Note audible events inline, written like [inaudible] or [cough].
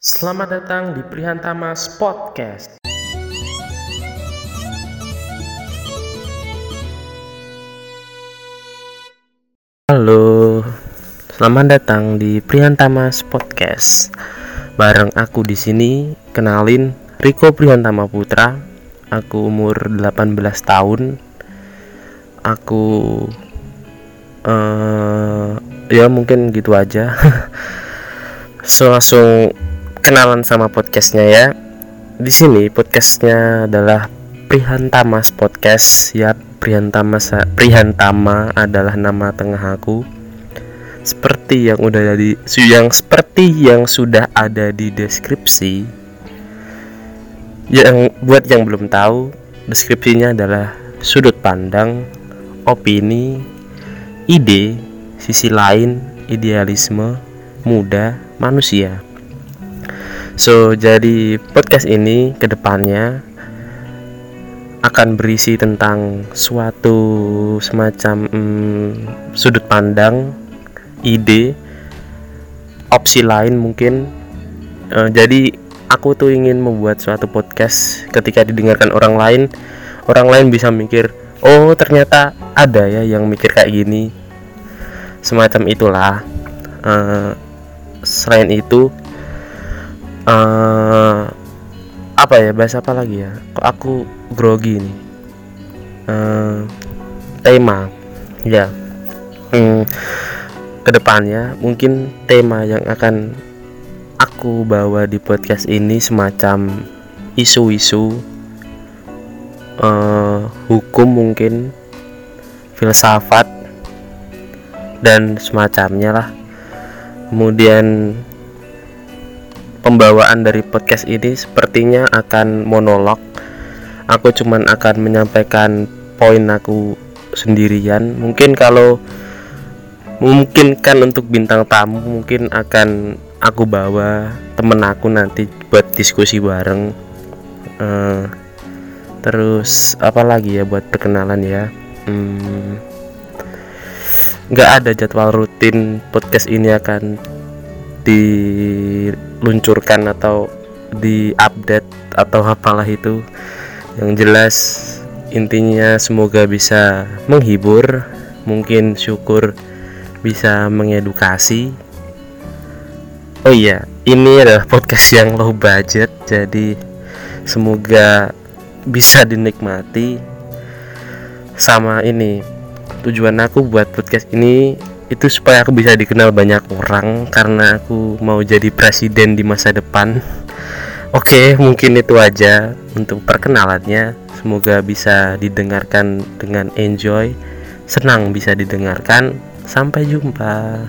Selamat datang di Prihantamas Podcast. Halo, selamat datang di Prihantamas Podcast. Bareng aku di sini, kenalin Riko Prihantama Putra. Aku umur 18 tahun. Aku uh, ya mungkin gitu aja. [laughs] so langsung kenalan sama podcastnya ya. Di sini podcastnya adalah Prihantamas Podcast. Ya Prihantama Prihantama adalah nama tengah aku. Seperti yang udah jadi yang seperti yang sudah ada di deskripsi. Yang buat yang belum tahu deskripsinya adalah sudut pandang opini ide sisi lain idealisme muda manusia So, jadi podcast ini ke depannya akan berisi tentang suatu semacam hmm, sudut pandang, ide, opsi lain mungkin. Uh, jadi, aku tuh ingin membuat suatu podcast ketika didengarkan orang lain, orang lain bisa mikir, oh ternyata ada ya yang mikir kayak gini. Semacam itulah. Uh, selain itu, apa ya bahasa apa lagi ya? Kok aku grogi nih uh, tema. Ya. Hmm, ke depannya mungkin tema yang akan aku bawa di podcast ini semacam isu-isu uh, hukum mungkin filsafat dan semacamnya lah. Kemudian pembawaan dari podcast ini sepertinya akan monolog. Aku cuman akan menyampaikan poin aku sendirian. Mungkin kalau memungkinkan untuk bintang tamu mungkin akan aku bawa temen aku nanti buat diskusi bareng. Uh, terus apa lagi ya buat perkenalan ya? Hmm, nggak ada jadwal rutin podcast ini akan diluncurkan atau di update atau apalah itu. Yang jelas intinya semoga bisa menghibur mungkin syukur bisa mengedukasi. Oh iya ini adalah podcast yang low budget jadi semoga bisa dinikmati. Sama ini tujuan aku buat podcast ini itu supaya aku bisa dikenal banyak orang karena aku mau jadi presiden di masa depan. Oke mungkin itu aja untuk perkenalannya. Semoga bisa didengarkan dengan enjoy. Senang bisa didengarkan. Sampai jumpa